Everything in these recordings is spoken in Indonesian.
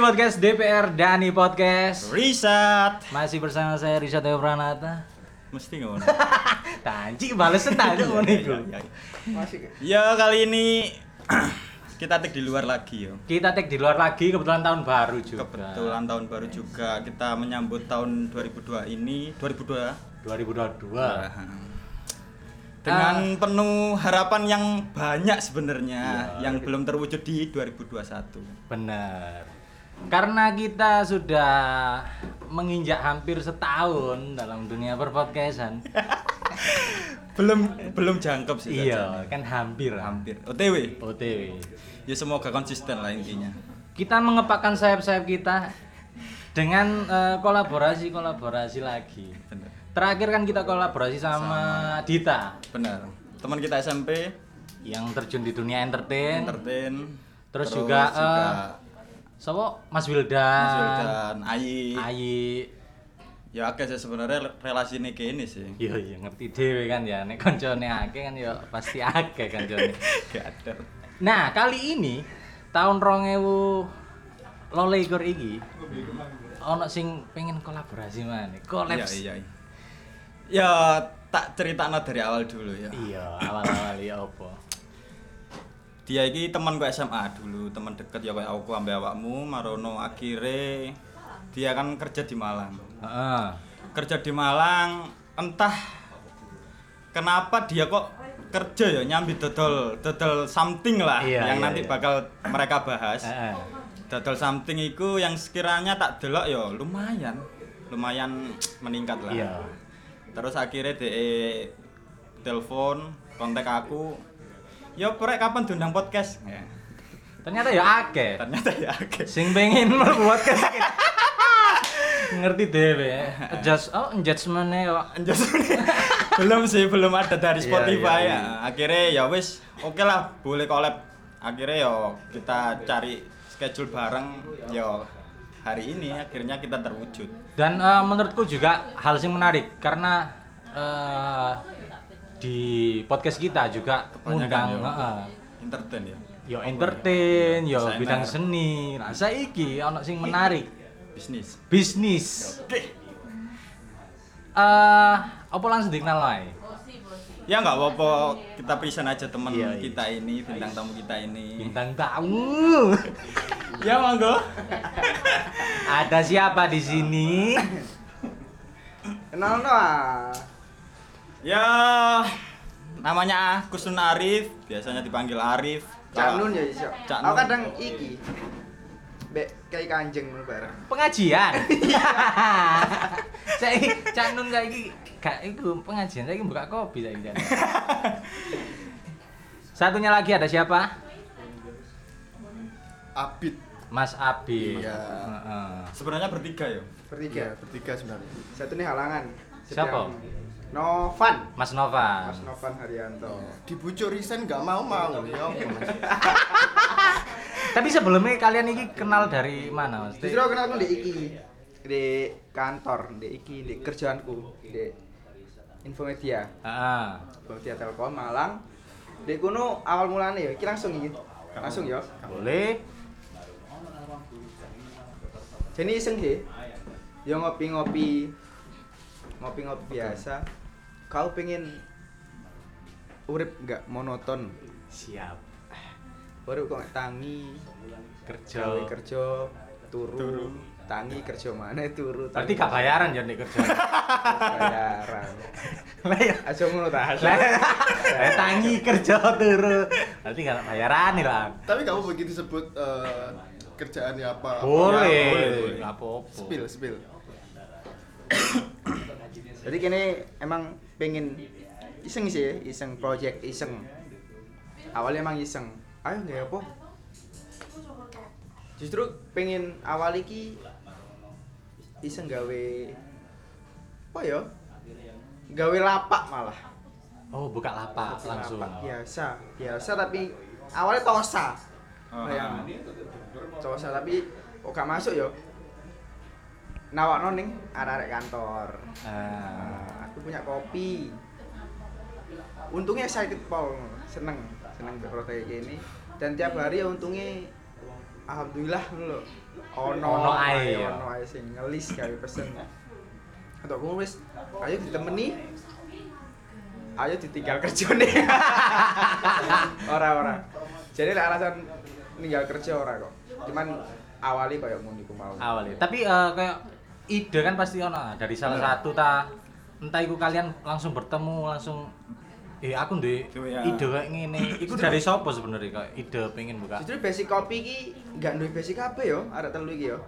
di podcast DPR Dani Podcast. Riset. Masih bersama saya Rizat Dewa Pranata. Mesti ngono. Tanci bales tajuk ngono iku. Ya, ya. Masih Ya kali ini kita take di luar lagi yo. Kita take di luar lagi kebetulan tahun baru juga. Kebetulan tahun baru juga kita menyambut tahun 2002 ini 2002 2022. dengan Ah. penuh harapan yang banyak sebenarnya Iya. yang belum terwujud di 2021. Benar. Karena kita sudah menginjak hampir setahun dalam dunia perpodcastan. Belum belum jangkep sih. iya, kan hampir. hampir. OTW. OTW. Ya semoga konsisten lah intinya. Kita mengepakkan sayap-sayap kita dengan eh, kolaborasi-kolaborasi lagi. Benar. Terakhir kan kita kolaborasi sama, Dita Benar. Teman kita SMP yang terjun di dunia entertain. entertain Terus juga, eh, Sopo Mas Wildan, Mas Wildan, Ayi. Ayi. Ya akeh sih sebenarnya relasi ini kayak ini sih. Iya iya ngerti dhewe kan ya. Nek koncone akeh kan ya pasti akeh koncone. Gak ada. Nah, kali ini tahun 2000 lolikur iki ono sing pengen kolaborasi mana? Kolaps. Iya iya. iya. Ya tak cerita dari awal dulu ya. Iya, awal-awal ya apa? Dia ini teman gue SMA dulu, teman deket ya kayak aku ambil awakmu, marono akhirnya dia kan kerja di Malang. Heeh. Kerja di Malang, entah kenapa dia kok kerja ya nyambi dodol dodol something lah Iya, yang iya, nanti iya. bakal mereka bahas. Dodol something itu yang sekiranya tak delok ya lumayan, lumayan meningkat lah. Iya. Terus akhirnya de telepon kontak aku. Ya prek kapan diundang podcast? Ya. Ternyata ya akeh. Ternyata ya oke. Sing pengen membuat. Ngerti dhewe ya. Adjust oh adjustment-e kok. belum sih, belum ada dari Iya, Spotify iya, ya. Akhirnya ya wis, oke lah, boleh collab. Akhirnya ya kita cari schedule bareng ya hari ini akhirnya kita terwujud. Dan eh, menurutku juga hal yang menarik karena eh, di podcast kita juga ngundang heeh, entertain ya. yo entertain, yo Desainer. bidang seni. Nah, saiki ono sing menarik, Bisnis. bisnis. Oke. Eh, apa langsung dikenal wae? Ya nggak apa-apa, kita present aja teman Iya, iya. kita ini, bintang tamu kita ini. Bintang tamu. Ya monggo. Ada siapa di sini? kenal no ah. Ya namanya Kusnun Arif, biasanya dipanggil Arif. Cak Nun ya iso. Cak Aku Nun. kadang iki. Bek kayak kanjeng ngono bareng. pengajian. saya Cak Nun saiki gak iku pengajian saiki buka kopi saiki. Cak. Satunya lagi ada siapa? Abid Mas Abi. Iya. Heeh. Sebenarnya bertiga ya. Bertiga. ya bertiga sebenarnya Satu nih halangan. Siapa? Novan. Mas Nova. Mas Novan Haryanto. dibujuk resign nggak mau mau ya? Tapi sebelumnya kalian ini kenal dari mana Mas? Justru kenal aku di iki di kantor, di iki di kerjaanku di Infomedia. Heeh. Infomedia Telkom Malang. Di kuno awal mulane ya, iki langsung iki. Langsung ya. Boleh. Jadi iseng deh. Ya ngopi-ngopi. Ngopi-ngopi biasa. Kau pengen urip nggak monoton? Siap. Urip kok nggak tangi, Kerja. gawe kerja, turu, tangi kerja mana turu. Berarti gak bayaran ya kerja. bayaran. Lah ya. Aja ngono ta. Lah lah, tangi kerja turu. Berarti gak bayaran nih lah. tapi kamu begitu sebut eh, kerjaannya apa Ya, Boleh. boleh. Gak apa-apa. spill spill Jadi kene emang pengen iseng sih, iseng project iseng. Awalnya emang iseng. Ayo nggak apa? Justru pengen awal iki iseng gawe apa ya? Gawe lapak malah. Oh, buka lapak langsung. Lapak biasa, biasa tapi awalnya tosa. Oh, Bayang. Tosa tapi kok gak masuk ya? Nawakno ning arek-arek kantor. Ah. Aku punya kopi. Untungnya excited pol, seneng, seneng kayak gini. Dan tiap hari ya untungnya alhamdulillah lho. Ono Ono ae, ya. ono ae sing ngelis gawe pesen. Atau aku wis ayo ditemeni. Ayo ditinggal kerjane. ora ora. Jadi lek alasan ninggal kerja ora kok. Cuman awali ngono iku mau. awalnya tapi eh, kayak ide kan pasti ono dari salah satu ta entah itu kalian langsung bertemu langsung eh aku ndek ya. ide kayak ngene itu dari sopo sebenarnya kayak ide pengen buka Justru basic kopi iki enggak duwe basic kabeh yo, arek telu iki yo.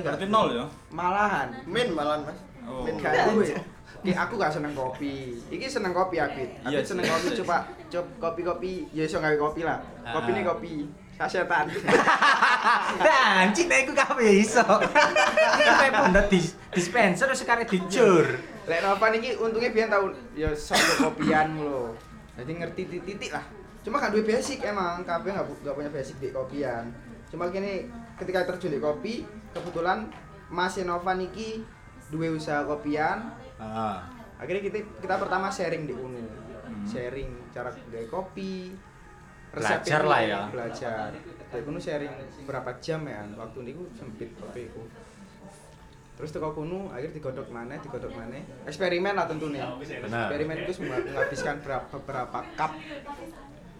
enggak Berarti nol ya? malahan Min malan mas. Oh. Min gak duwe. Ki aku gak seneng kopi. Iki seneng kopi aku. Aku Iya, seneng sih. kopi coba coba kopi-kopi ya iso gawe kopi lah. Kopi ini Ah. kopi sasetan. Nah, anjing nek iku kabeh iso. Kayak pundut dis dispenser terus sekarang dicur. Lek Nova niki untungnya biyen tau ya sok kopian lho. Jadi ngerti titik-titik lah. Cuma kan duwe basic emang, kabeh gak, gak punya basic di kopian. Cuma kini ketika terjun di kopi, kebetulan Mas Nova niki duwe usaha kopian, Heeh. akhirnya kita kita pertama sharing di UNU Hmm. sharing cara gawe kopi Belajar lah ya. belajar. Dari kuno sharing berapa jam ya? Waktu niku sempit waktu itu terus teko kuno akhirnya digodok mana digodok mana eksperimen lah tentunya eksperimen itu semua menghabiskan berapa beberapa cup.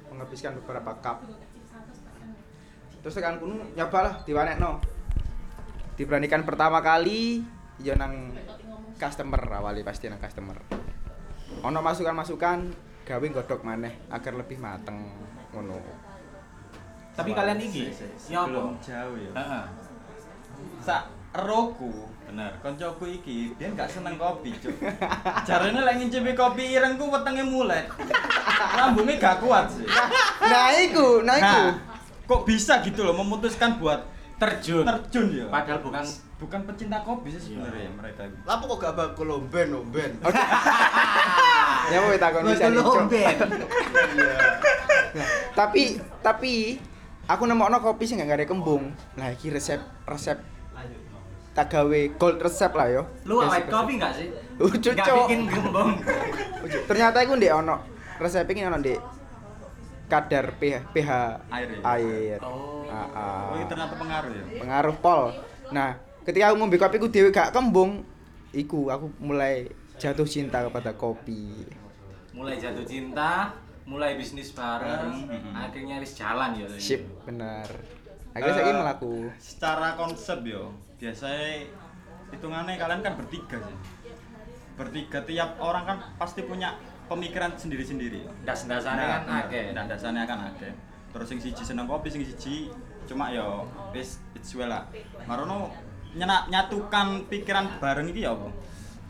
Menghabiskan beberapa cup. Terus tekan kuno nyobalah no diberanikan pertama kali ya nang customer awali pasti nang customer. Ono masukan-masukan gawe godok maneh agar lebih mateng ngono Tapi kalian iki ya Belum apa? jauh ya. Heeh. Sak eroku, Bener. koncoku iki dia gak seneng kopi, Cuk. Jarene lek ngincipi kopi irengku wetenge mulet. Lambungnya gak kuat sih. nah iku nah iku Nah, kok bisa gitu loh memutuskan buat Terjun. terjun ya? Padahal bukan bukan pecinta kopi sih sebenarnya mereka. Lapo kok gak bakul lomben lomben. ya mau takon bisa nih Cok. Tapi tapi aku nemokno kopi sing gak ada kembung nah iki resep resep tak gawe gold resep lah yo Lu resep. coffee enggak sih? Enggak cocok. bikin gembong. Ujuk. ternyata iku ndek ono resep iki ono ndek kadar pH pH Air ya? air Oh. Ah, ah. Oh, ini ternyata pengaruh ya. pengaruh pol nah ketika aku ngombe kopi ku dhewe gak kembung iku aku mulai jatuh cinta kepada kopi Mulai jatuh cinta, mulai bisnis bareng, Mm-mm. akhirnya wis jalan ya. sip bener akhirnya saya Eh, melaku Secara konsep yo, biasanya hitungannya kalian kan bertiga sih. Bertiga tiap orang kan pasti punya pemikiran sendiri-sendiri. Das-dasane kan akeh. Dan dasarnya kan akeh. Terus sing siji seneng kopi, sing siji cuma yo wis it's well lah. Marono nyenak nyatukan pikiran bareng iki ya apa?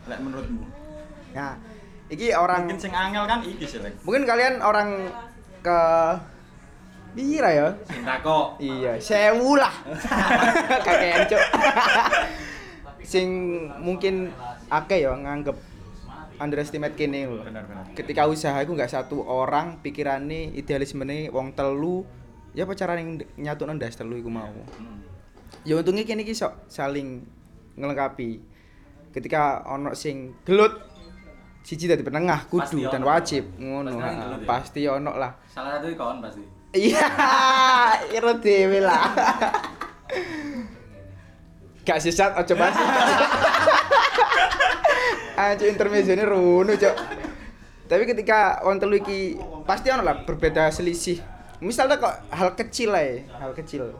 Lek menurutmu? Nah iki orang Mungkin sing angel kan iki sih lek. mungkin kalian orang ke Bira ya? Cinta kok. Iya, sewu lah. Kakean, Cuk. Sing mungkin akeh ya nganggep underestimate kene lho. Ketika usaha iku nggak satu orang pikirane idealismene wong telu ya apa carane nyatuno ndas telu iku mau. Hmm. Ya untungnya kene iki sok saling ngelengkapi. Ketika ono sing gelut siji dadi penengah Pasti kudu dan wajib ngono. Pasti ha, gelut ya? Pasti ono lah. Salah satu kawan pasti. Iya, iro dhewe lah. Gak sesat aja bahas. Anjir intermezzo ini runu, Cok. Tapi ketika on telu iki pasti ono lah berbeda selisih. Misalnya kok hal kecil lah ya, hal kecil.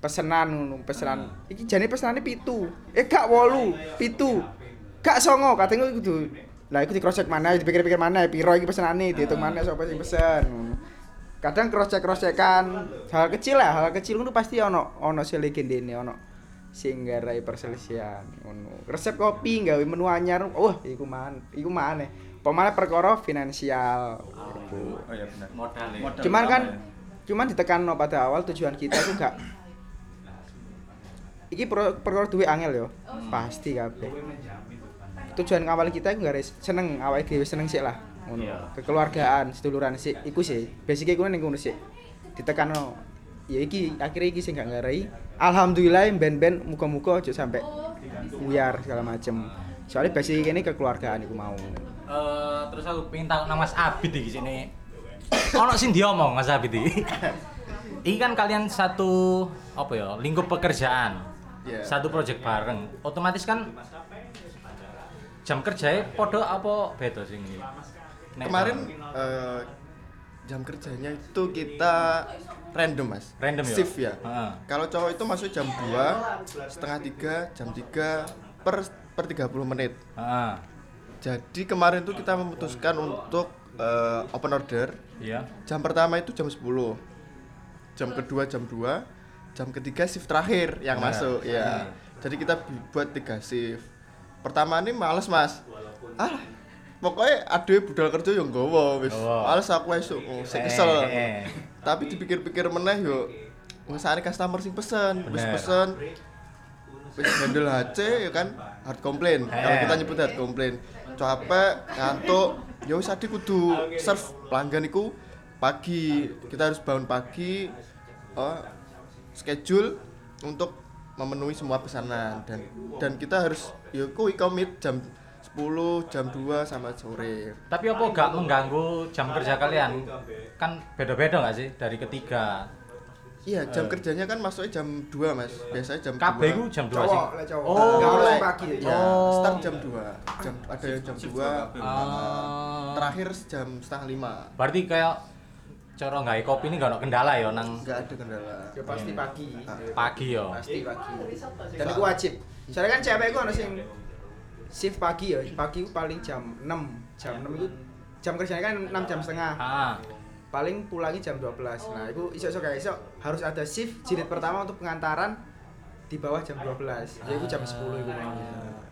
Pesenan ngono, pesenan. Iki jane pesenane pitu. Eh gak wolu, pitu. Gak songo, iku kudu lah iku di cross check mana, dipikir-pikir mana, piro iki pesenane, dihitung mana sapa sing pesen. ngono. Kadang cross check cross checkan hal kecil lah, hal kecil itu pasti ono ono sing legendene ono sing garai perselisihan ngono. Resep kopi gawe menu anyar, wah iku man, iku maneh. Pemane perkara finansial. Iku. Oh iya benar. Modal ya. Modal Cuman kan utama ya. cuman ditekan pada awal tujuan kita itu gak iki perkara duwe angel yo. Pasti kabeh. Tujuan awal kita iku gak seneng awake dhewe seneng sik lah. Ngono. Iya. Kekeluargaan, seduluran sik iku sih. Basic iku ning ngono sik. Ditekanno. Ya iki akhirnya iki sing gak ngarai. Alhamdulillah ben-ben muga-muga aja sampai buyar segala macem. Soalnya basic ini kekeluargaan iku mau. Eh, terus aku pengen tahu nama Mas Abid iki sini. Ono sing diomong Mas Abid iki. Ini kan kalian satu apa ya lingkup pekerjaan, Iya. satu project bareng. Otomatis kan jam kerjanya podo apa beda sing ini? Kemarin eh, jam kerjanya itu kita random mas. Random ya? Shift ya. Kalau cowok itu masuk jam 2, setengah 3, jam 3 per per 30 menit. Heeh. Jadi kemarin tuh kita memutuskan untuk eh, open order. Iya. Jam pertama itu jam 10. Jam kedua jam 2, jam ketiga shift terakhir yang Nah. masuk ya. Jadi kita buat tiga shift. Pertama ini males mas. Ah, pokoknya ada budal kerja yang gowo wis. Gowo. Males aku esuk, oh, sik kesel. Eh, eh. Tapi dipikir-pikir meneh yo wis arek customer sing pesen, wis pesen wis handle HC ya kan hard complaint. Kalau Eh. kita nyebut hard complaint. Capek, ngantuk, ya wis adi kudu serve pelanggan iku pagi. Kita harus bangun pagi oh, schedule untuk memenuhi semua pesanan dan dan kita harus ya kuwi komit jam 10, jam 2 sama sore. Tapi apa gak mengganggu jam kerja kalian? Kan beda-beda nggak sih dari ketiga? Iya, jam kerjanya kan masuknya jam 2, Mas. Biasanya jam KB 2. ku jam 2 Cowok sih. cowok. Oh. Nggak harus Mulai- pagi ya. Oh. start jam 2. Jam ada yang jam 2, Ah. terakhir jam setengah 5. Berarti kayak cara nggak kopi ini nggak ada kendala ya nang Enggak ada kendala. Ya pasti pagi. pagi ya. Pasti pagi. Dan itu wajib. Soalnya kan cewek itu harus yang shift pagi ya. Pagi itu paling jam 6. Jam 6 itu jam kerjanya kan 6 jam setengah. Ah. Paling pulangnya jam 12. Nah, itu iso-iso kayak iso harus ada shift jilid pertama untuk pengantaran di bawah jam 12. Ya itu jam 10 itu mau.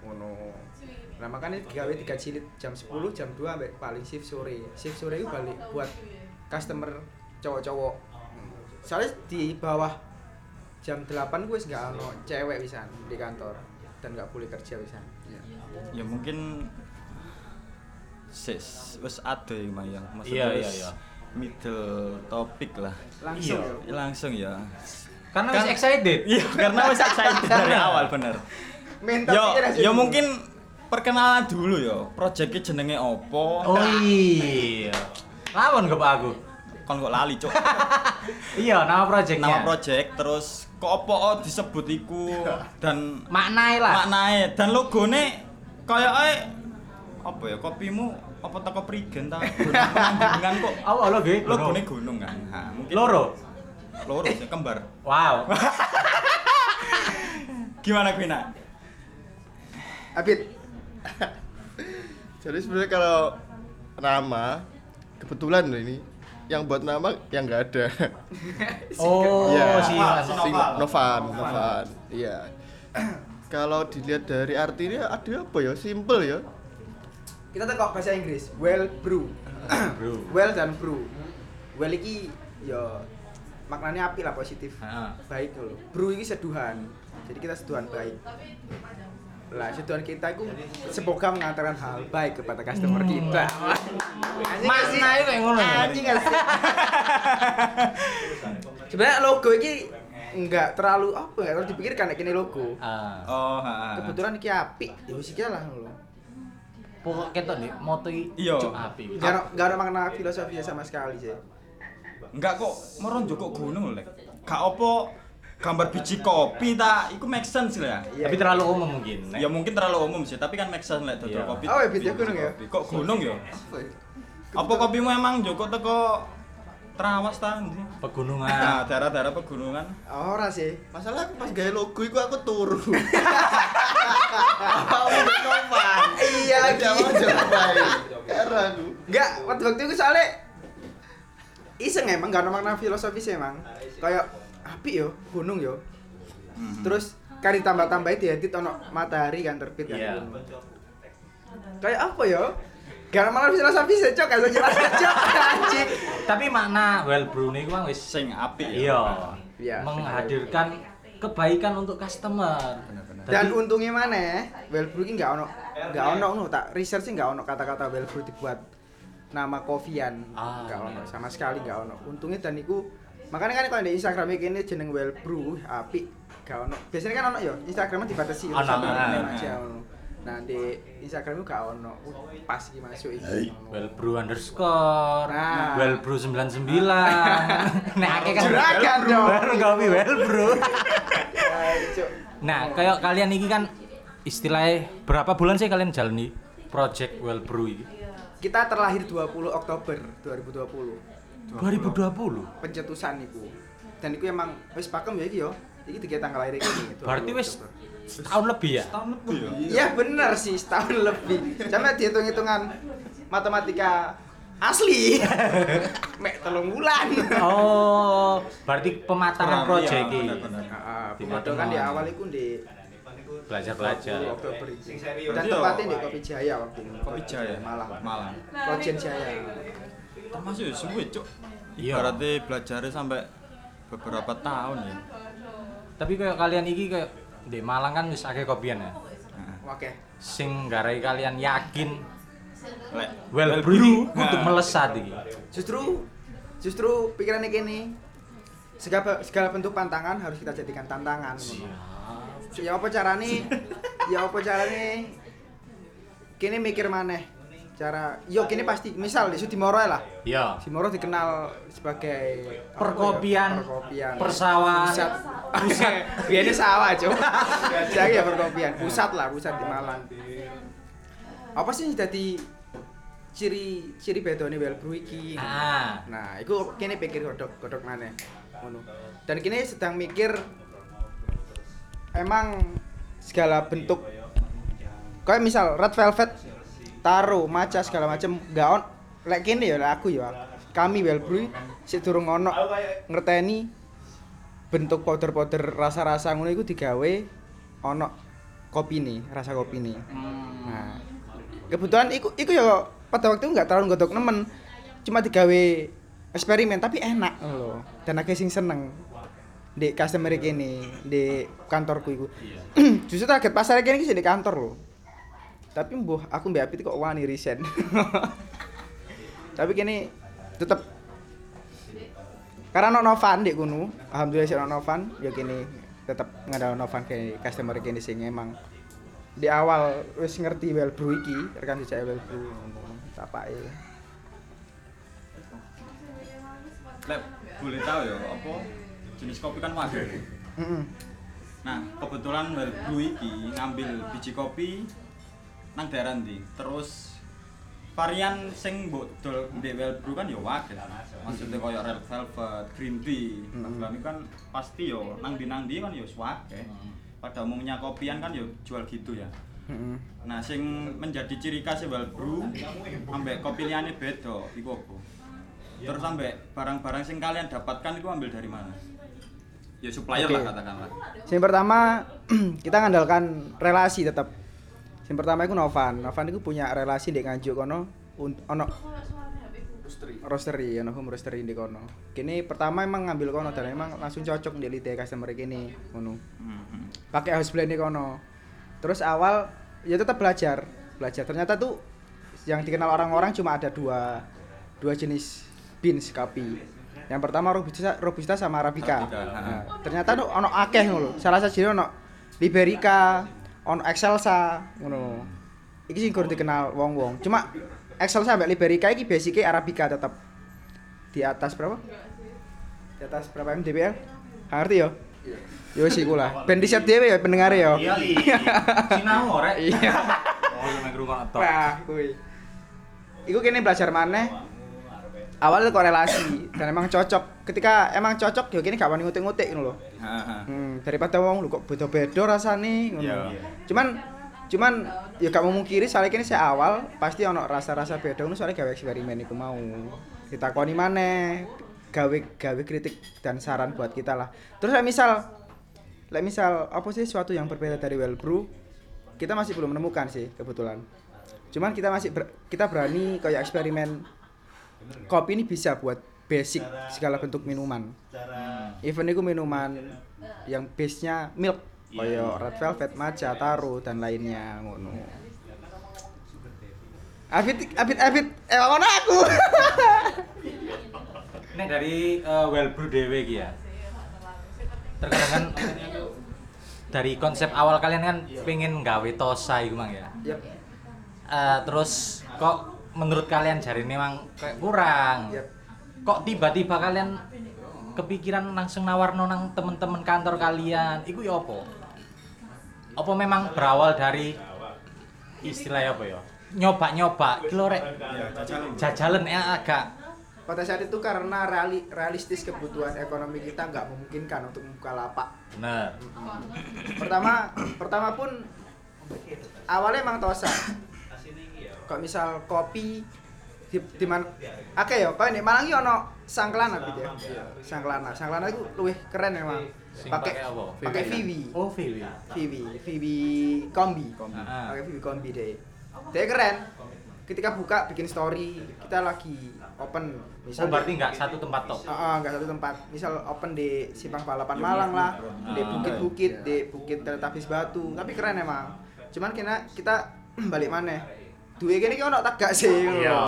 Ngono. Nah, makanya digawe tiga jilid jam 10, jam 2 sampai paling shift sore. Shift sore itu balik buat customer cowok-cowok. Soalnya di bawah jam 8 gue nggak ono cewek pisan di kantor dan nggak boleh kerja pisan. Ya mungkin sis wis ada ya Mayang. Iya, Maksudnya iya, wis iya. middle topik lah. Langsung. Iya. ya. Langsung ya. Karena Kan- masih excited. Iya, karena wis excited dari awal bener. Mental Yo, yo mungkin perkenalan dulu yo. Projectnya jenenge opo? Oh iya. Lawan ke Pak aku. Kon kok lali, Cuk. Iya, nama projectnya. Nama project terus kok opo oh disebut iku dan Maknai lah. maknae dan logone kayake apa ya kopimu apa teko prigen ta gunung kok Oh, lo gue. logone gunung kan ha, mungkin Loro. loro sih kembar Wow. gimana Gwina Abid, Jadi sebenarnya kalau nama kebetulan loh ini yang buat nama yang nggak ada. Oh, Iya, si Novan. Novan. Iya. Kalau dilihat dari artinya ada apa ya? Simple ya. kita tekok bahasa Inggris. Well brew. Bro. well dan brew. Well iki ya maknanya api lah positif. Heeh. Baik loh. Brew iki seduhan. Jadi kita seduhan baik. Lah seduhan kita itu semoga mengantarkan hal baik kepada customer kita. Anjing Makna itu yang ngono? Anjing? Sebenarnya logo iki enggak terlalu apa ya terlalu dipikirkan kayak gini logo. Ah. oh ha, ha. Kebetulan iki api. Ya wis iki lah lho. Pokok ketok nih, moto Iya. api. Gak ada, makna filosofinya sama sekali sih. enggak kok meron joko gunung lek gak opo gambar biji kopi ta iku make sense lah Iya. Tapi terlalu umum mungkin. Nek. ya mungkin terlalu umum sih tapi kan make sense lek dodol Iya. kopi Oh, ya, ya, biji gunung ya? kok gunung ya Apa ya? kopimu emang joko teko Trawas ta ndi? Pegunungan. Nah, daerah-daerah pegunungan. Ora sih. Masalah aku pas gaya logo itu aku turu. Novan. Iya lagi. Jawab jawab. Heran aku. Enggak, waktu waktu itu soalnya iseng emang gak ada makna filosofis emang. Kayak api yo, gunung yo. Mhm. Terus kan ditambah-tambahin diedit ono matahari kan terbit kan. Iya. Kayak apa yo? Gak ada makna filosofis ya, cok, gak usah jelas cok. Anjing. Tapi makna well brew niku mang wis Sing apik iya. Iya. Menghadirkan kebaikan untuk customer. Benar-benar. Dan untungnya mana? Well brew ini nggak ono, nggak ono no, tak research sih nggak ono kata-kata well brew dibuat nama kopian, Ah, nggak ono sama sekali nggak ono. Untungnya dan iku makanya kan kalau di Instagram ini jeneng well brew api, nggak ono. Biasanya kan ono yo Instagramnya dibatasi Ono, satu ah, name ah. aja ono. Nah, di Instagram gak ono. Pas iki masuk iki. Wellbrew underscore, Nah. Wellbrew 99. Nek akeh kan Juragan dong. Baru kopi Wellbrew. Nah, Cuk. Nah, kayak kalian ini kan istilahnya berapa bulan sih kalian jalani project Wellbrew ini? Kita terlahir 20 Oktober 2020. 2020. Pencetusan iku. Dan iku emang wis pakem ya iki yo. Iki tiga tanggal lahir iki. 20 Berarti wis setahun lebih ya? Tahun lebih ya. Iya bener sih setahun lebih. Sampai dihitung-hitungan matematika asli. Mek telung bulan. Oh, berarti pematangan project iya, benar-benar. Heeh, Di pemodal kan di awal itu di Belajar-belajar. 20 Oktober. Dan tepatnya di Kopi Jaya waktu itu. Kopi Jaya, Malang. Malang. Kojen Jaya. Termasuk ya suwe, Cuk. Iya. Ibaratnya belajarnya sampai beberapa tahun ya. Tapi kayak kalian iki kayak di Malang kan wis akeh kopian ya. Oke. Sing garai kalian yakin Lek Wellbrew Nah. untuk melesat iki. Justru justru pikirannya gini. Segala, segala bentuk pantangan harus kita jadikan tantangan. ngono. Ya apa carane? ya apa carane? Kini mikir maneh. Cara yo kini pasti misal di Sudimoro lah. Iya. Simoro dikenal sebagai Perkopian, ya? perkopian, persawahan. pusat, pusat, biasanya sawah coba, jadi ya perkopian, pusat lah, pusat di Malang. Apa sih jadi ciri ciri bedone Wellbrew iki? Ah. Nah, itu kini pikir godok godok mana, ngono. Dan kini sedang mikir emang segala bentuk kayak misal red velvet taro maca segala macem gak on lek kene ya aku ya. Kami Wellbrew sik durung ono ngerteni bentuk powder-powder rasa-rasa ngono iku digawe ono kopi nih rasa kopi nih nah kebetulan iku iku ya pada waktu itu nggak terlalu godok nemen cuma digawe eksperimen tapi enak loh dan akeh sing seneng di customer kene di kantorku iku. Justru target pasar sih di kantor loh tapi mbuh aku mbak Apit kok wani resign tapi kini tetep. Karena no Novan di kuno alhamdulillah sih no Novan ya kini tetep ngadain Novan ke customer kini sing emang. Di awal wis ngerti Wellbrew iki rekan jejak Wellbrew tapake lek boleh tahu ya apa jenis kopi kan wajar. Nah, kebetulan Wellbrew iki ngambil biji kopi nang daerah ndi. Terus varian sing mbok dol ndek Wellbrew kan ya wajar. Maksudnya koyo red velvet, green tea. Nah, Hmm. kan pasti yo nang ndi nang ndi kan yo swake. Pada umumnya kopian kan yo jual gitu ya. heeh Nah, sing menjadi ciri khas Wellbrew ambek kopi liyane beda iku apa? Terus ambek barang-barang sing kalian dapatkan itu ambil dari mana? Ya supplier Oke. lah katakanlah. Yang pertama kita ngandalkan relasi tetap. Yang pertama itu Novan. Novan itu punya relasi di Nganjuk kono ono roastery, ono home roastery di kono. Kini pertama emang ngambil kono dan emang langsung cocok di lidah customer kini ngono. Mhm. Pakai house blend kono. Terus awal ya tetap belajar, belajar. Ternyata tuh yang dikenal orang-orang cuma ada dua dua jenis beans kopi. Yang pertama robusta, robusta sama arabica. Nah, ternyata tuh ono akeh ngono. Salah satu ono liberica, ono excelsa ngono. Iki sing kurang dikenal wong-wong. Cuma excelsa sampai liberica iki basicnya arabica tetap di atas berapa? Di atas berapa mdpl? Ngerti ya? Yo sih kula. Ben riset dhewe ya pendengar ya. Iya. Sinau rek. Iya. Oh, yang ngrungokno tok. Wah, kuwi. Iku kene belajar maneh. Awalnya korelasi dan emang cocok. Ketika emang cocok ya kene gak wani ngutik-ngutik ngono lho. Haha. Hmm, daripada wong lu kok beda-beda rasane ngono. Iya. Cuman cuman ya gak memungkiri soalnya kini saya awal pasti ono rasa-rasa beda ngono soalnya gawe eksperimen iku mau. Ditakoni maneh, gawe gawe kritik dan saran buat kita lah. Terus lah misal like misal apa sih sesuatu yang berbeda dari Wellbrew kita masih belum menemukan sih kebetulan. Cuman kita masih ber- kita berani kayak eksperimen kopi ini bisa buat basic segala bentuk minuman. Even itu minuman yang base-nya milk kayak red velvet, matcha, taro dan lainnya ngono. Afit Afit Afit eh ngono aku. Nek dari eh, Wellbrew dhewe iki ya. Terkadang kan dari konsep awal kalian kan pengen gawe tosa iku mang ya. Yap. Eh, terus kok menurut kalian jari ini memang kayak kurang. Yap. Kok tiba-tiba kalian kepikiran langsung nawarno nang temen-temen kantor kalian? Iku ya apa? Apa memang berawal dari istilahnya apa ya? Nyoba-nyoba, kilo rek jajalan ya agak Pada saat itu karena reali- realistis kebutuhan ekonomi kita nggak memungkinkan untuk membuka lapak. bener. Pertama, pertama pun awalnya emang tosa. Kok misal kopi di, di mana oke ya kok ini malang ono sangklana gitu ya? Sangklana sangklana itu luwih keren emang Sing pakai pakai Vivi Oh, Vivi. Vivi Vivi kombi. Ah. pakai Vivi kombi deh. Dia keren. Ketika buka bikin story kita lagi open. Oh, berarti nggak satu tempat tok. Ah, ah, nggak satu tempat. Misal open di Simpang Balapan Malang lah, di bukit-bukit, di bukit Teletabis Batu. Tapi keren emang. Cuman kena kita balik mana? Duwe kene iki ono tak gak sih ngono. Iya.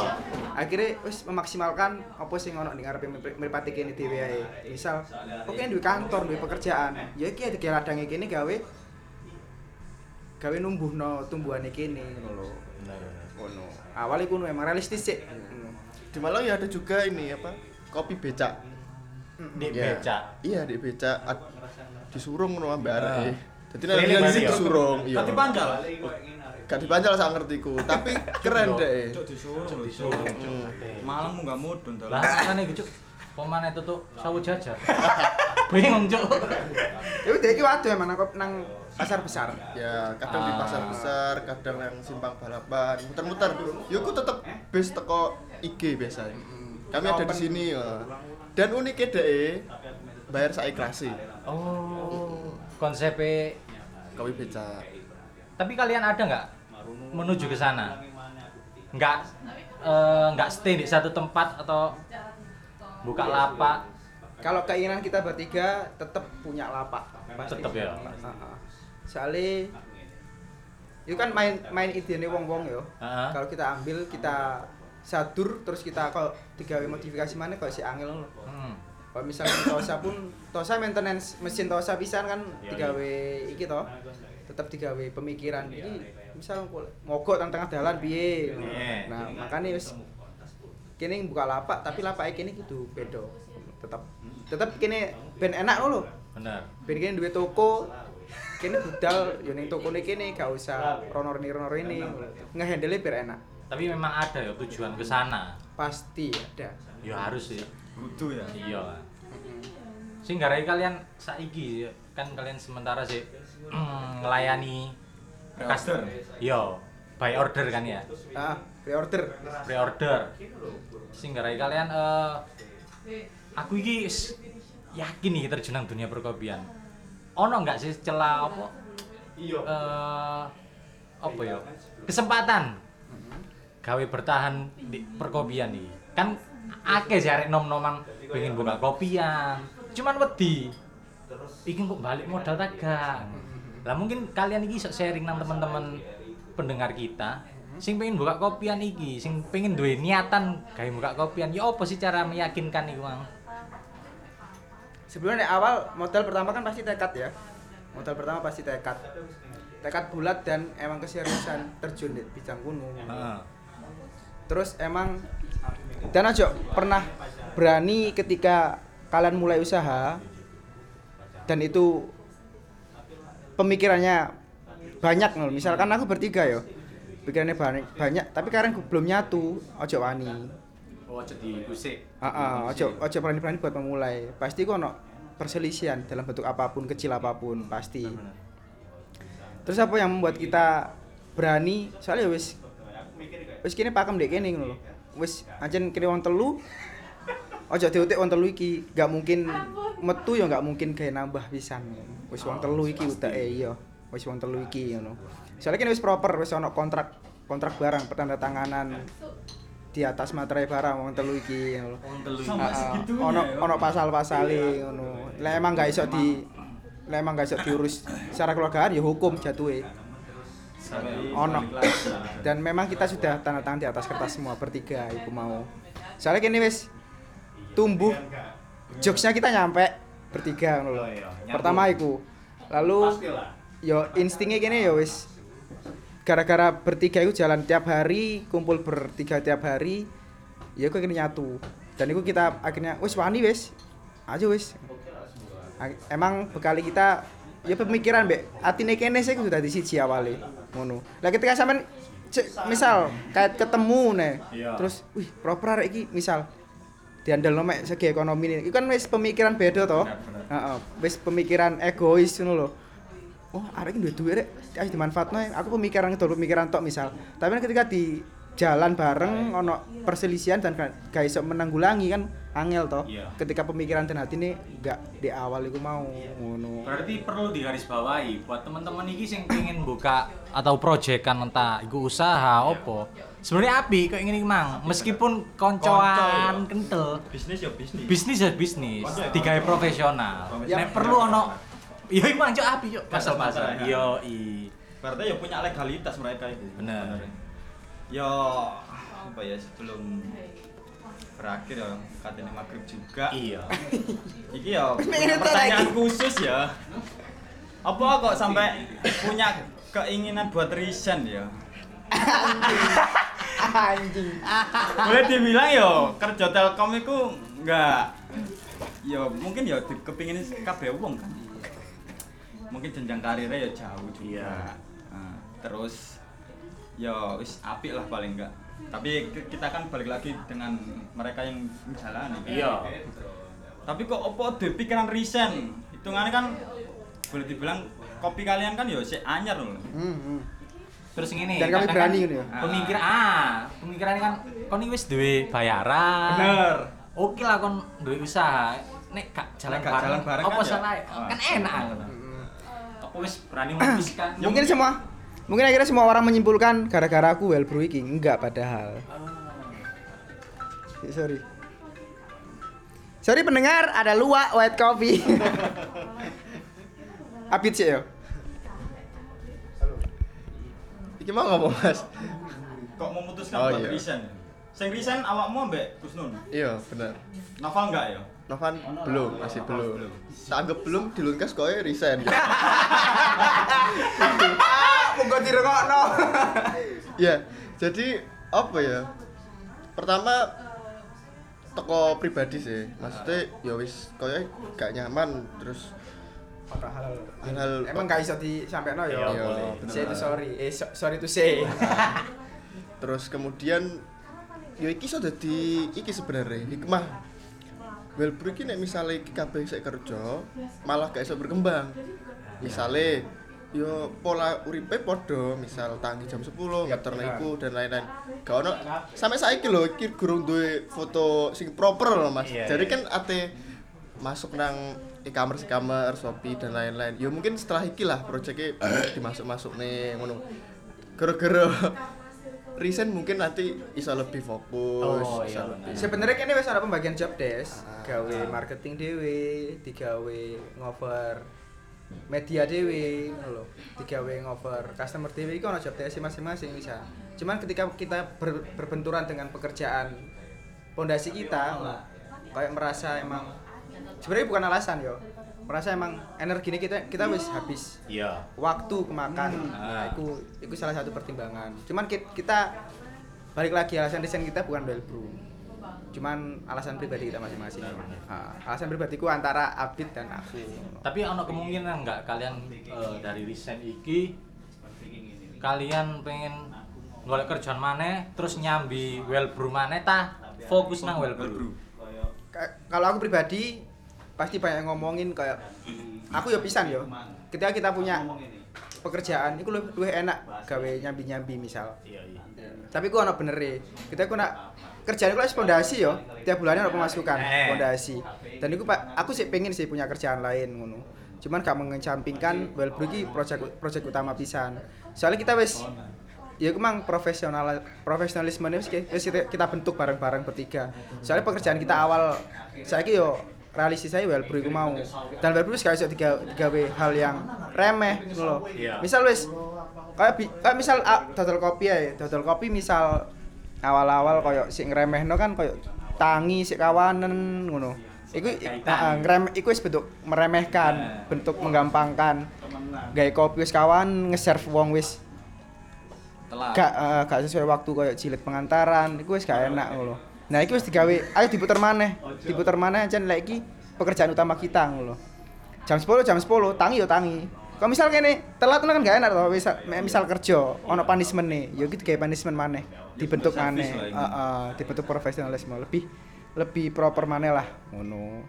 Akhirnya wis memaksimalkan apa sing ono ning ngarepe mripate kene dhewe ae. Misal oke duwe kantor, duwe pekerjaan. Ya iki ada ladange kene gawe gawe numbuhno tumbuhane kene ngono lho. Ngono. Awalnya kuwi memang realistis sih. Ngono. Di Malang ya ada juga ini apa? Kopi becak. Di Ya. becak. Iya, di becak. Disurung ngono ambek Ah. areke. Dadi nek ya? disurung, iya. Tapi panjal. Gak dipancal sak ngertiku, tapi keren deh. Cuk disuruh. Disuruh. Hmm. Malang munggah mudun to. Lah kan iki cuk. Pemane itu tuh sawu jajar. Bingung cuk. Ya udah iki waduh emang nang, nang pasar besar. Ya, kadang di pasar Ah. besar, kadang yang simpang balapan, muter-muter. Ya aku tetep base teko IG biasanya. Kami ada di sini ya. Dan uniknya deh, bayar saya ikhlasi. Oh. Konsepnya Kopi becak. tapi kalian ada nggak menuju ke sana? Nggak eh, nggak stay di satu tempat atau buka lapak? Kalau keinginan kita bertiga tetap punya lapak. Tetep ya? Heeh. Soalnya itu kan main main idene wong-wong yo. Heeh. Kalau kita ambil kita sadur terus kita kalau digawe modifikasi mana kok si angel loh. Hmm. Kalau misalnya Tosa pun Tosa maintenance mesin Tosa pisan kan digawe iki toh. Tetap digawe pemikiran. Jadi misal mogok tang tengah dalan piye. Iya. Nah, makanya wis kene buka lapak tapi lapake kene kudu beda. Tetap tetap kene ben enak lho. Bener. Ben kene duwe toko kene budal yo ning tokone kene gak usah ronor-ronor ini. Ngehandle biar enak. Tapi memang ada ya tujuan ke sana. Pasti ada. Ya harus sih. Kudu ya. Iya. Sing garai kalian saiki kan kalian sementara sih mm, ngelayani Pre-order. Iya, by order kan ya. Ah, pre-order. Pre-order. Sing garai kalian eh aku iki wis yakin nih terjun nang dunia perkopian. Ono nggak sih celah apa? Eh apa ya? Kesempatan gawe bertahan di perkopian nih. Kan akeh sih arek nom-noman pengen buka kopian. Cuman wedi. Iki kok balik modal tak gak? Lah mungkin kalian iki iso sharing nang teman-teman pendengar kita sing pengen buka kopian iki, sing pengen duwe niatan gawe buka kopian. Ya apa sih cara meyakinkan iku, Mang? Sebelumnya nek awal modal pertama kan pasti tekad ya. Modal pertama pasti tekad. Tekad bulat dan emang keseriusan terjun di bidang kuno. Heeh. Terus emang dan aja pernah berani ketika kalian mulai usaha dan itu pemikirannya banyak loh. Misalkan aku bertiga ya. Pikirannya banyak, banyak tapi kalian belum nyatu, ojo wani. Oh, jadi kusik. Heeh, ojo ojo berani-berani buat memulai. Pasti kok ono perselisihan dalam bentuk apa pun, kecil apa pun, pasti. Terus apa yang membuat kita berani? Soalnya wis wis kini pakem dek kene ngono lho. Wis ancen kene wong telu. Ojo diutik wong telu iki, gak mungkin metu ya gak mungkin gawe nambah pisan. Wis wong telu iki utake iya. Wis wong telu iki ngono. Soalnya kene wis proper, wis ono kontrak kontrak barang pertanda tanganan di atas materai barang wong telu iki ngono Ah, ah. segitunya ono ya? ono pasal-pasale ngono. Lah emang gak iso di lah emang gak iso diurus secara keluargaan ya hukum jatuhe. Ono. Dan memang kita sudah tanda tangan di atas kertas semua bertiga iku mau. Soalnya kini wis tumbuh. Jokesnya kita nyampe bertiga ngono lho. Oh iya. Pertama iku. Lalu yo instingnya gini ya wis. Gara-gara bertiga itu jalan tiap hari kumpul bertiga tiap hari ya kok akhirnya nyatu. Dan itu kita akhirnya wis wani wis. Aja wis. Emang bekali kita ya pemikiran mbek. Atine kene sih sudah di siji awale ngono. Lah ketika sampean misal kayak ketemu nih Iya. terus wih proper iki misal diandel mek segi ekonomi ini. Itu kan wis pemikiran beda benar. Heeh, wis pemikiran egois ngono lho. Oh arek duwe duit rek. Ayo dimanfaatno aku pemikiran itu pemikiran tok misal. Tapi kan ketika di jalan bareng ono perselisihan dan gak iso menanggulangi kan angel toh Iya. ketika pemikiran dan hati ini gak di awal iku mau ngono. Berarti perlu digarisbawahi. Buat teman-teman iki sing pengen buka atau proyekan entah iku usaha opo. Sebenarnya api kok ingin mang meskipun koncoan Konco, ya. kental bisnis ya bisnis bisnis ya bisnis ya konco. profesional. Nek perlu ono Iya iku mang cok api yuk. Pasal-pasal, ya. Yo i. berarti ya punya legalitas mereka itu Benar. ya apa ya sebelum berakhir ya katanya maghrib juga Iya. Iki ya pertanyaan khusus ya. Apa kok sampai punya keinginan buat resign ya? Anjing Boleh dibilang yo kerja Telkom itu enggak ya mungkin ya di- kepingin kabeh wong kan. Mungkin jenjang karirnya ya jauh juga. Iya. Nah, terus ya wis apik lah paling enggak. Tapi kita kan balik lagi dengan mereka yang menjalani. kan. Iya. Tapi kok opo de pikiran resign? Hitungannya kan boleh dibilang kopi kalian kan ya sik anyar loh. hmm, hmm. Terus ngene. Dan kami berani kan ya? Pemikir ah, pemikiran kan kon wis duwe bayaran. Bener. Oke lah kon duwe usaha. Nek gak jalan gak jalan bareng apa kan ya? salah? Ah. Kan enak ngono. Aku wis berani memutuskan. Mungkin semua mungkin akhirnya semua orang menyimpulkan gara-gara aku well brew iki enggak padahal Ya, sorry sorry pendengar ada luwak white coffee Apit sih ya Iki mau ngomong Mas. Kok memutuskan Oh, buat iya. resign? Sing resign awakmu ambek Gus Nun. Iya, bener. Novel enggak ya? Novan belum, masih belum. belum. Tak anggap belum dilungkas kowe resign. Muga dirokokno. ya, jadi apa ya? Pertama toko pribadi sih. Maksudnya ya wis koyo gak nyaman terus Padahal hal emang gak iso disampaikan ya. Iya. Say to sorry. Eh so- sorry to say. terus kemudian ya iki iso dadi iki sebenarnya hikmah Wellbrew iki nek misale iki kabeh sik kerja malah gak iso berkembang misale yo pola uripe padha misal tangi jam 10 ngeterno iku dan lain-lain gak ono sampai saiki lho iki gurung duwe foto sing proper lho Mas Iya, jadi iya. kan ate masuk nang e-commerce e-commerce Shopee dan lain-lain. Ya mungkin setelah iki lah proyeknya dimasuk-masuk nih ngono. Gara-gara resign mungkin nanti bisa lebih fokus Oh, iya, lebih Sebenarnya kini wis ada pembagian job desk, gawe marketing dhewe, digawe ngover media dhewe, ngono lho. Digawe ngover customer dhewe iku ana job desk masing-masing bisa. Cuman ketika kita ber- berbenturan dengan pekerjaan pondasi kita, kayak merasa emang sebenarnya bukan alasan yo. Merasa emang energi ini kita kita wis habis Iya. waktu kemakan nah, itu itu salah satu pertimbangan. Cuman ki- kita balik lagi alasan desain kita bukan well brew cuman alasan pribadi kita masing-masing. Nah, alasan pribadiku antara Abid dan aku Tapi ono kemungkinan nggak kalian eh, dari resign iki kalian pengen golek kerjaan mana terus nyambi well brew mana tah? Fokus nang well brew. Ka- kalau aku pribadi pasti banyak ngomongin kayak aku ya pisan yo ketika kita punya pekerjaan itu lebih, lebih enak gawe nyambi-nyambi misal Iya iya. tapi ku ono bener e. Kita ku nak kerjaan ku wis pondasi yo. Tiap bulannya ono pemasukan Eh. pondasi. Dan iku Pak, aku sih pengen sih punya kerjaan lain ngono. Cuman gak mengecampingkan well iki project project utama pisan. Soalnya kita wis ya iku mang profesional profesionalisme wis kita kita bentuk bareng-bareng bertiga. Soalnya pekerjaan kita awal saiki yo realistis saya well iku mau. Dan well wis gak iso diga- digawe hal yang remeh lho. Iya. Misal wis kayak kayak misal ah, dodol kopi ya dodol kopi misal awal-awal koyo sik ngremehno kan koyo tangi sik kawanen ngono iku heeh ngrem iku wis bentuk meremehkan Eh. bentuk menggampangkan gawe kopi wis kawan nge-serve wong wis Telat. gak eh, gak sesuai waktu koyo jilid pengantaran iku wis gak enak ngono. Nah, iki wis digawe ayo diputer maneh. Diputer maneh aja lek iki pekerjaan utama kita ngono. Jam 10 jam 10 tangi yo tangi. Kalau misal kene telat kan gak enak toh misal, misal kerja ono punishment nih, yo gitu kayak punishment maneh dibentuk lah ini. Heeh, dibentuk profesionalisme lebih lebih proper maneh lah ngono.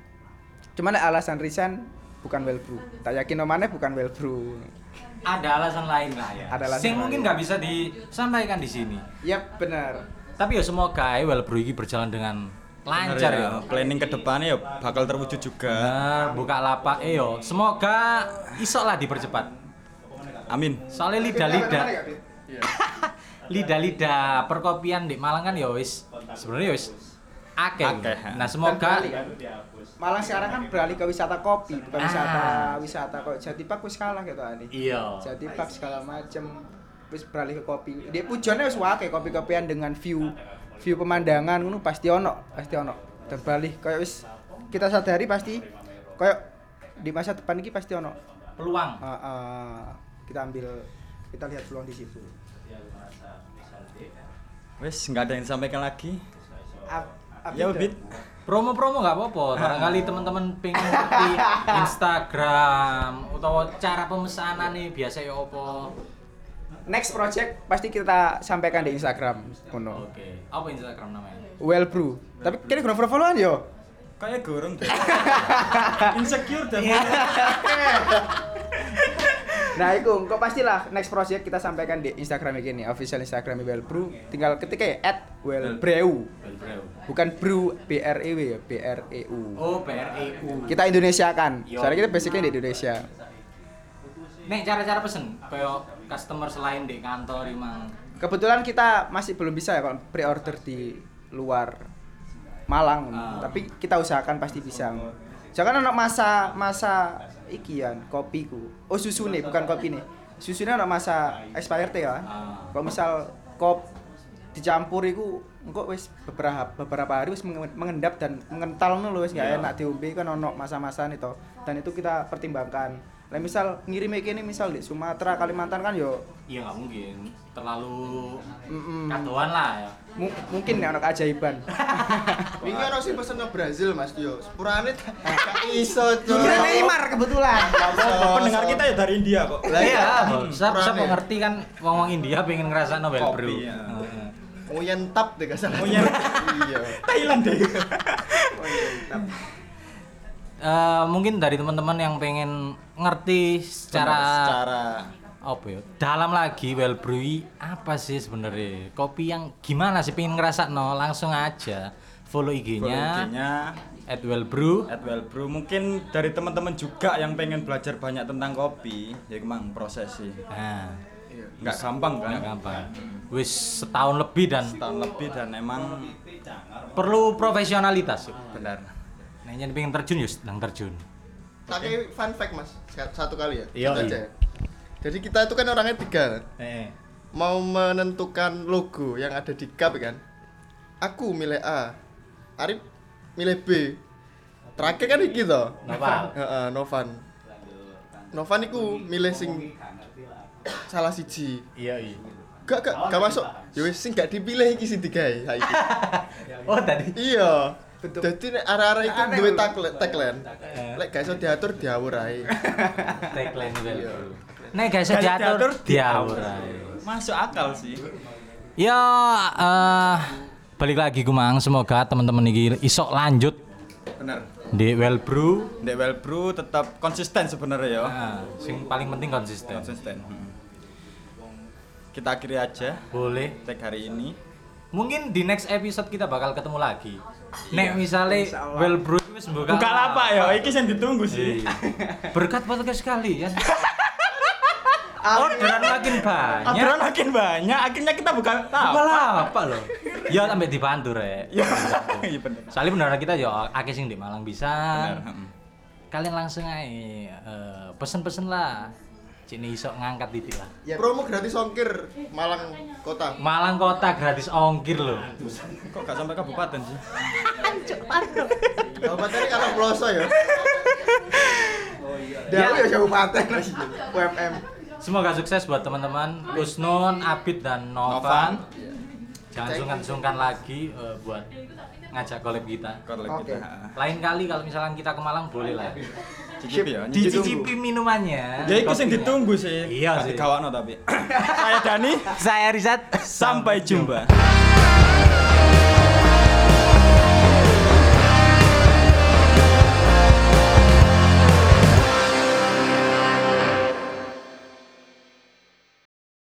Cuman nek alasan resign bukan well brew. Tak yakin no maneh bukan well brew. Ada alasan lain lah ya. Ada alasan Sing mungkin lain. nggak bisa disampaikan di sini. Yap, benar. Tapi ya semoga ae well brew ini berjalan dengan lancar ya. Planning ke depannya ya bakal terwujud juga. Bener, buka lapak eh yo. Semoga iso lah dipercepat. Amin. Soalnya lidah-lidah lidah-lidah perkopian di Malang kan ya wis sebenarnya ya wis akeh. Akeh. Nah, semoga kan? Malah sekarang kan beralih ke wisata kopi, bukan Ah. wisata wisata kok Jati Pak wis kalah gitu ani. iya. Jati Pak segala macem wis beralih ke kopi. Dia pujonnya wis wae kopi-kopian dengan view view pemandangan ngono pasti ono, pasti ono. Beralih kayak wis kita sadari pasti kayak di masa depan ini pasti ono. peluang. Ah, ah, kita ambil kita lihat peluang di situ. Wes nggak ada yang disampaikan lagi. Ap- ap- Ya. Ubit. Promo-promo nggak apa-apa. Barangkali teman-teman pengen ngerti Instagram atau cara pemesanan nih biasa ya apa. Next project pasti kita sampaikan di Instagram. Ngono. Oke. Apa Instagram namanya? Well brew. Tapi kini kurang followan yo. Kayak gorong deh. Insecure deh. Nah, itu kok pastilah next project kita sampaikan di Instagram ini, official Instagram Well Brew. Tinggal ketik ya at Well Brew. Well brew. Bukan brew B R E W ya, B R E U. Oh, PREU. Kita Indonesia kan. Soalnya kita basicnya di Indonesia. Nek cara-cara pesen kayak customer selain di kantor emang Kebetulan kita masih belum bisa ya kalau pre-order di luar Malang, Ah. tapi kita usahakan pasti bisa. Jangan anak masa masa ikian kopiku. Oh susu nih, bukan kopi nih. Susunya anak masa expired ya. Ah. Kalau misal kop dicampur iku engko wis beberapa beberapa hari wis mengen- mengendap dan mengental ngono lho wis Iya. gak enak diombe kan ono masa-masa nih toh. Dan itu kita pertimbangkan. Lah misal ngirim kene misal di Sumatera, Kalimantan kan yo iya nggak mungkin terlalu mm, katuan lah ya. mu- mungkin ya ono keajaiban. Wingi ono sing pesen ke Brazil Mas Tio. Sepurane gak iso, Cuk. Kira Neymar kebetulan. Pendengar kita ya dari India kok. Lah iya, Hmm, siapa siapa kurang ya. ngerti kan wong-wong India pengen ngerasa Nobel ya. Heeh. Nguyen tap deh gak salah. Nguyen. Iya. Thailand deh. Eh, mungkin dari teman-teman yang pengen ngerti secara secara apa ya? Dalam lagi well brew apa sih sebenarnya? Kopi yang gimana sih? Pengen ngerasa no langsung aja follow IG-nya. IG-nya. At well brew. At well brew. Mungkin dari teman-teman juga yang pengen belajar banyak tentang kopi ya emang proses sih. Nah. Nggak gampang kan? Nggak gampang. Wis setahun lebih dan setahun lebih dan emang perlu profesionalitas. Benar nah yang pengen terjun ya sedang terjun Tapi fun fact Mas, satu kali ya. Iya, Kita iya. aja ya. Jadi kita itu kan orangnya tiga. eh Mau menentukan logo yang ada di cup kan. Aku milih A. Arif milih B. Terakhir kan iki toh. Noval. Heeh, Novan. Novan iku milih sing salah siji. iya iya Gak gak gak masuk. Ya wis sing gak dipilih iki sing digawe saiki. oh tadi Iya. Betul. Jadi nek arah-arah itu duwe Bro. tagline, tagline. Lek gak iso diatur diawur ae. tagline Iya. brew nek guys Gak diatur diatur, diawur ae. masuk akal sih Ya, eh balik lagi kumang semoga teman-teman ini isok lanjut benar di well brew. Dek well brew tetap konsisten sebenarnya ya Nah, sing paling penting konsisten. konsisten Hmm. kita akhiri aja Boleh. tag hari ini Mungkin di next episode kita bakal ketemu lagi. Nek misalnya well wis buka. buka lapak ya iki yang ditunggu sih Iya. Berkat podcast sekali ya. Orderan makin banyak. Orderan makin banyak, akhirnya kita buka Buka lapak. lapak loh. Ya sampai dibantu rek. Iya, iya bener. Soalnya beneran kita ya akeh sing di Malang bisa. Bener. Kalian langsung aja eh, pesen-pesen lah. Cini iso ngangkat titik lah. Promo gratis ongkir Malang Kota. Malang kota gratis ongkir loh. Kok gak sampai kabupaten sih? Kabupaten ini kalau Peloso ya. Dia ya kabupaten UMM. Semoga sukses buat teman-teman Kusnun, Abid dan Novan. Novan. Jangan sungkan-sungkan lagi eh, buat ngajak collab kita. Kalau Oke. kita Lain kali kalau misalkan kita ke Malang boleh lah. cicipi ya. Dicicipi minumannya. Ya itu kopinya. ditunggu sih. Iya sih. digawakno tapi. Saya Dani, Saya Rizat. sampai jumpa.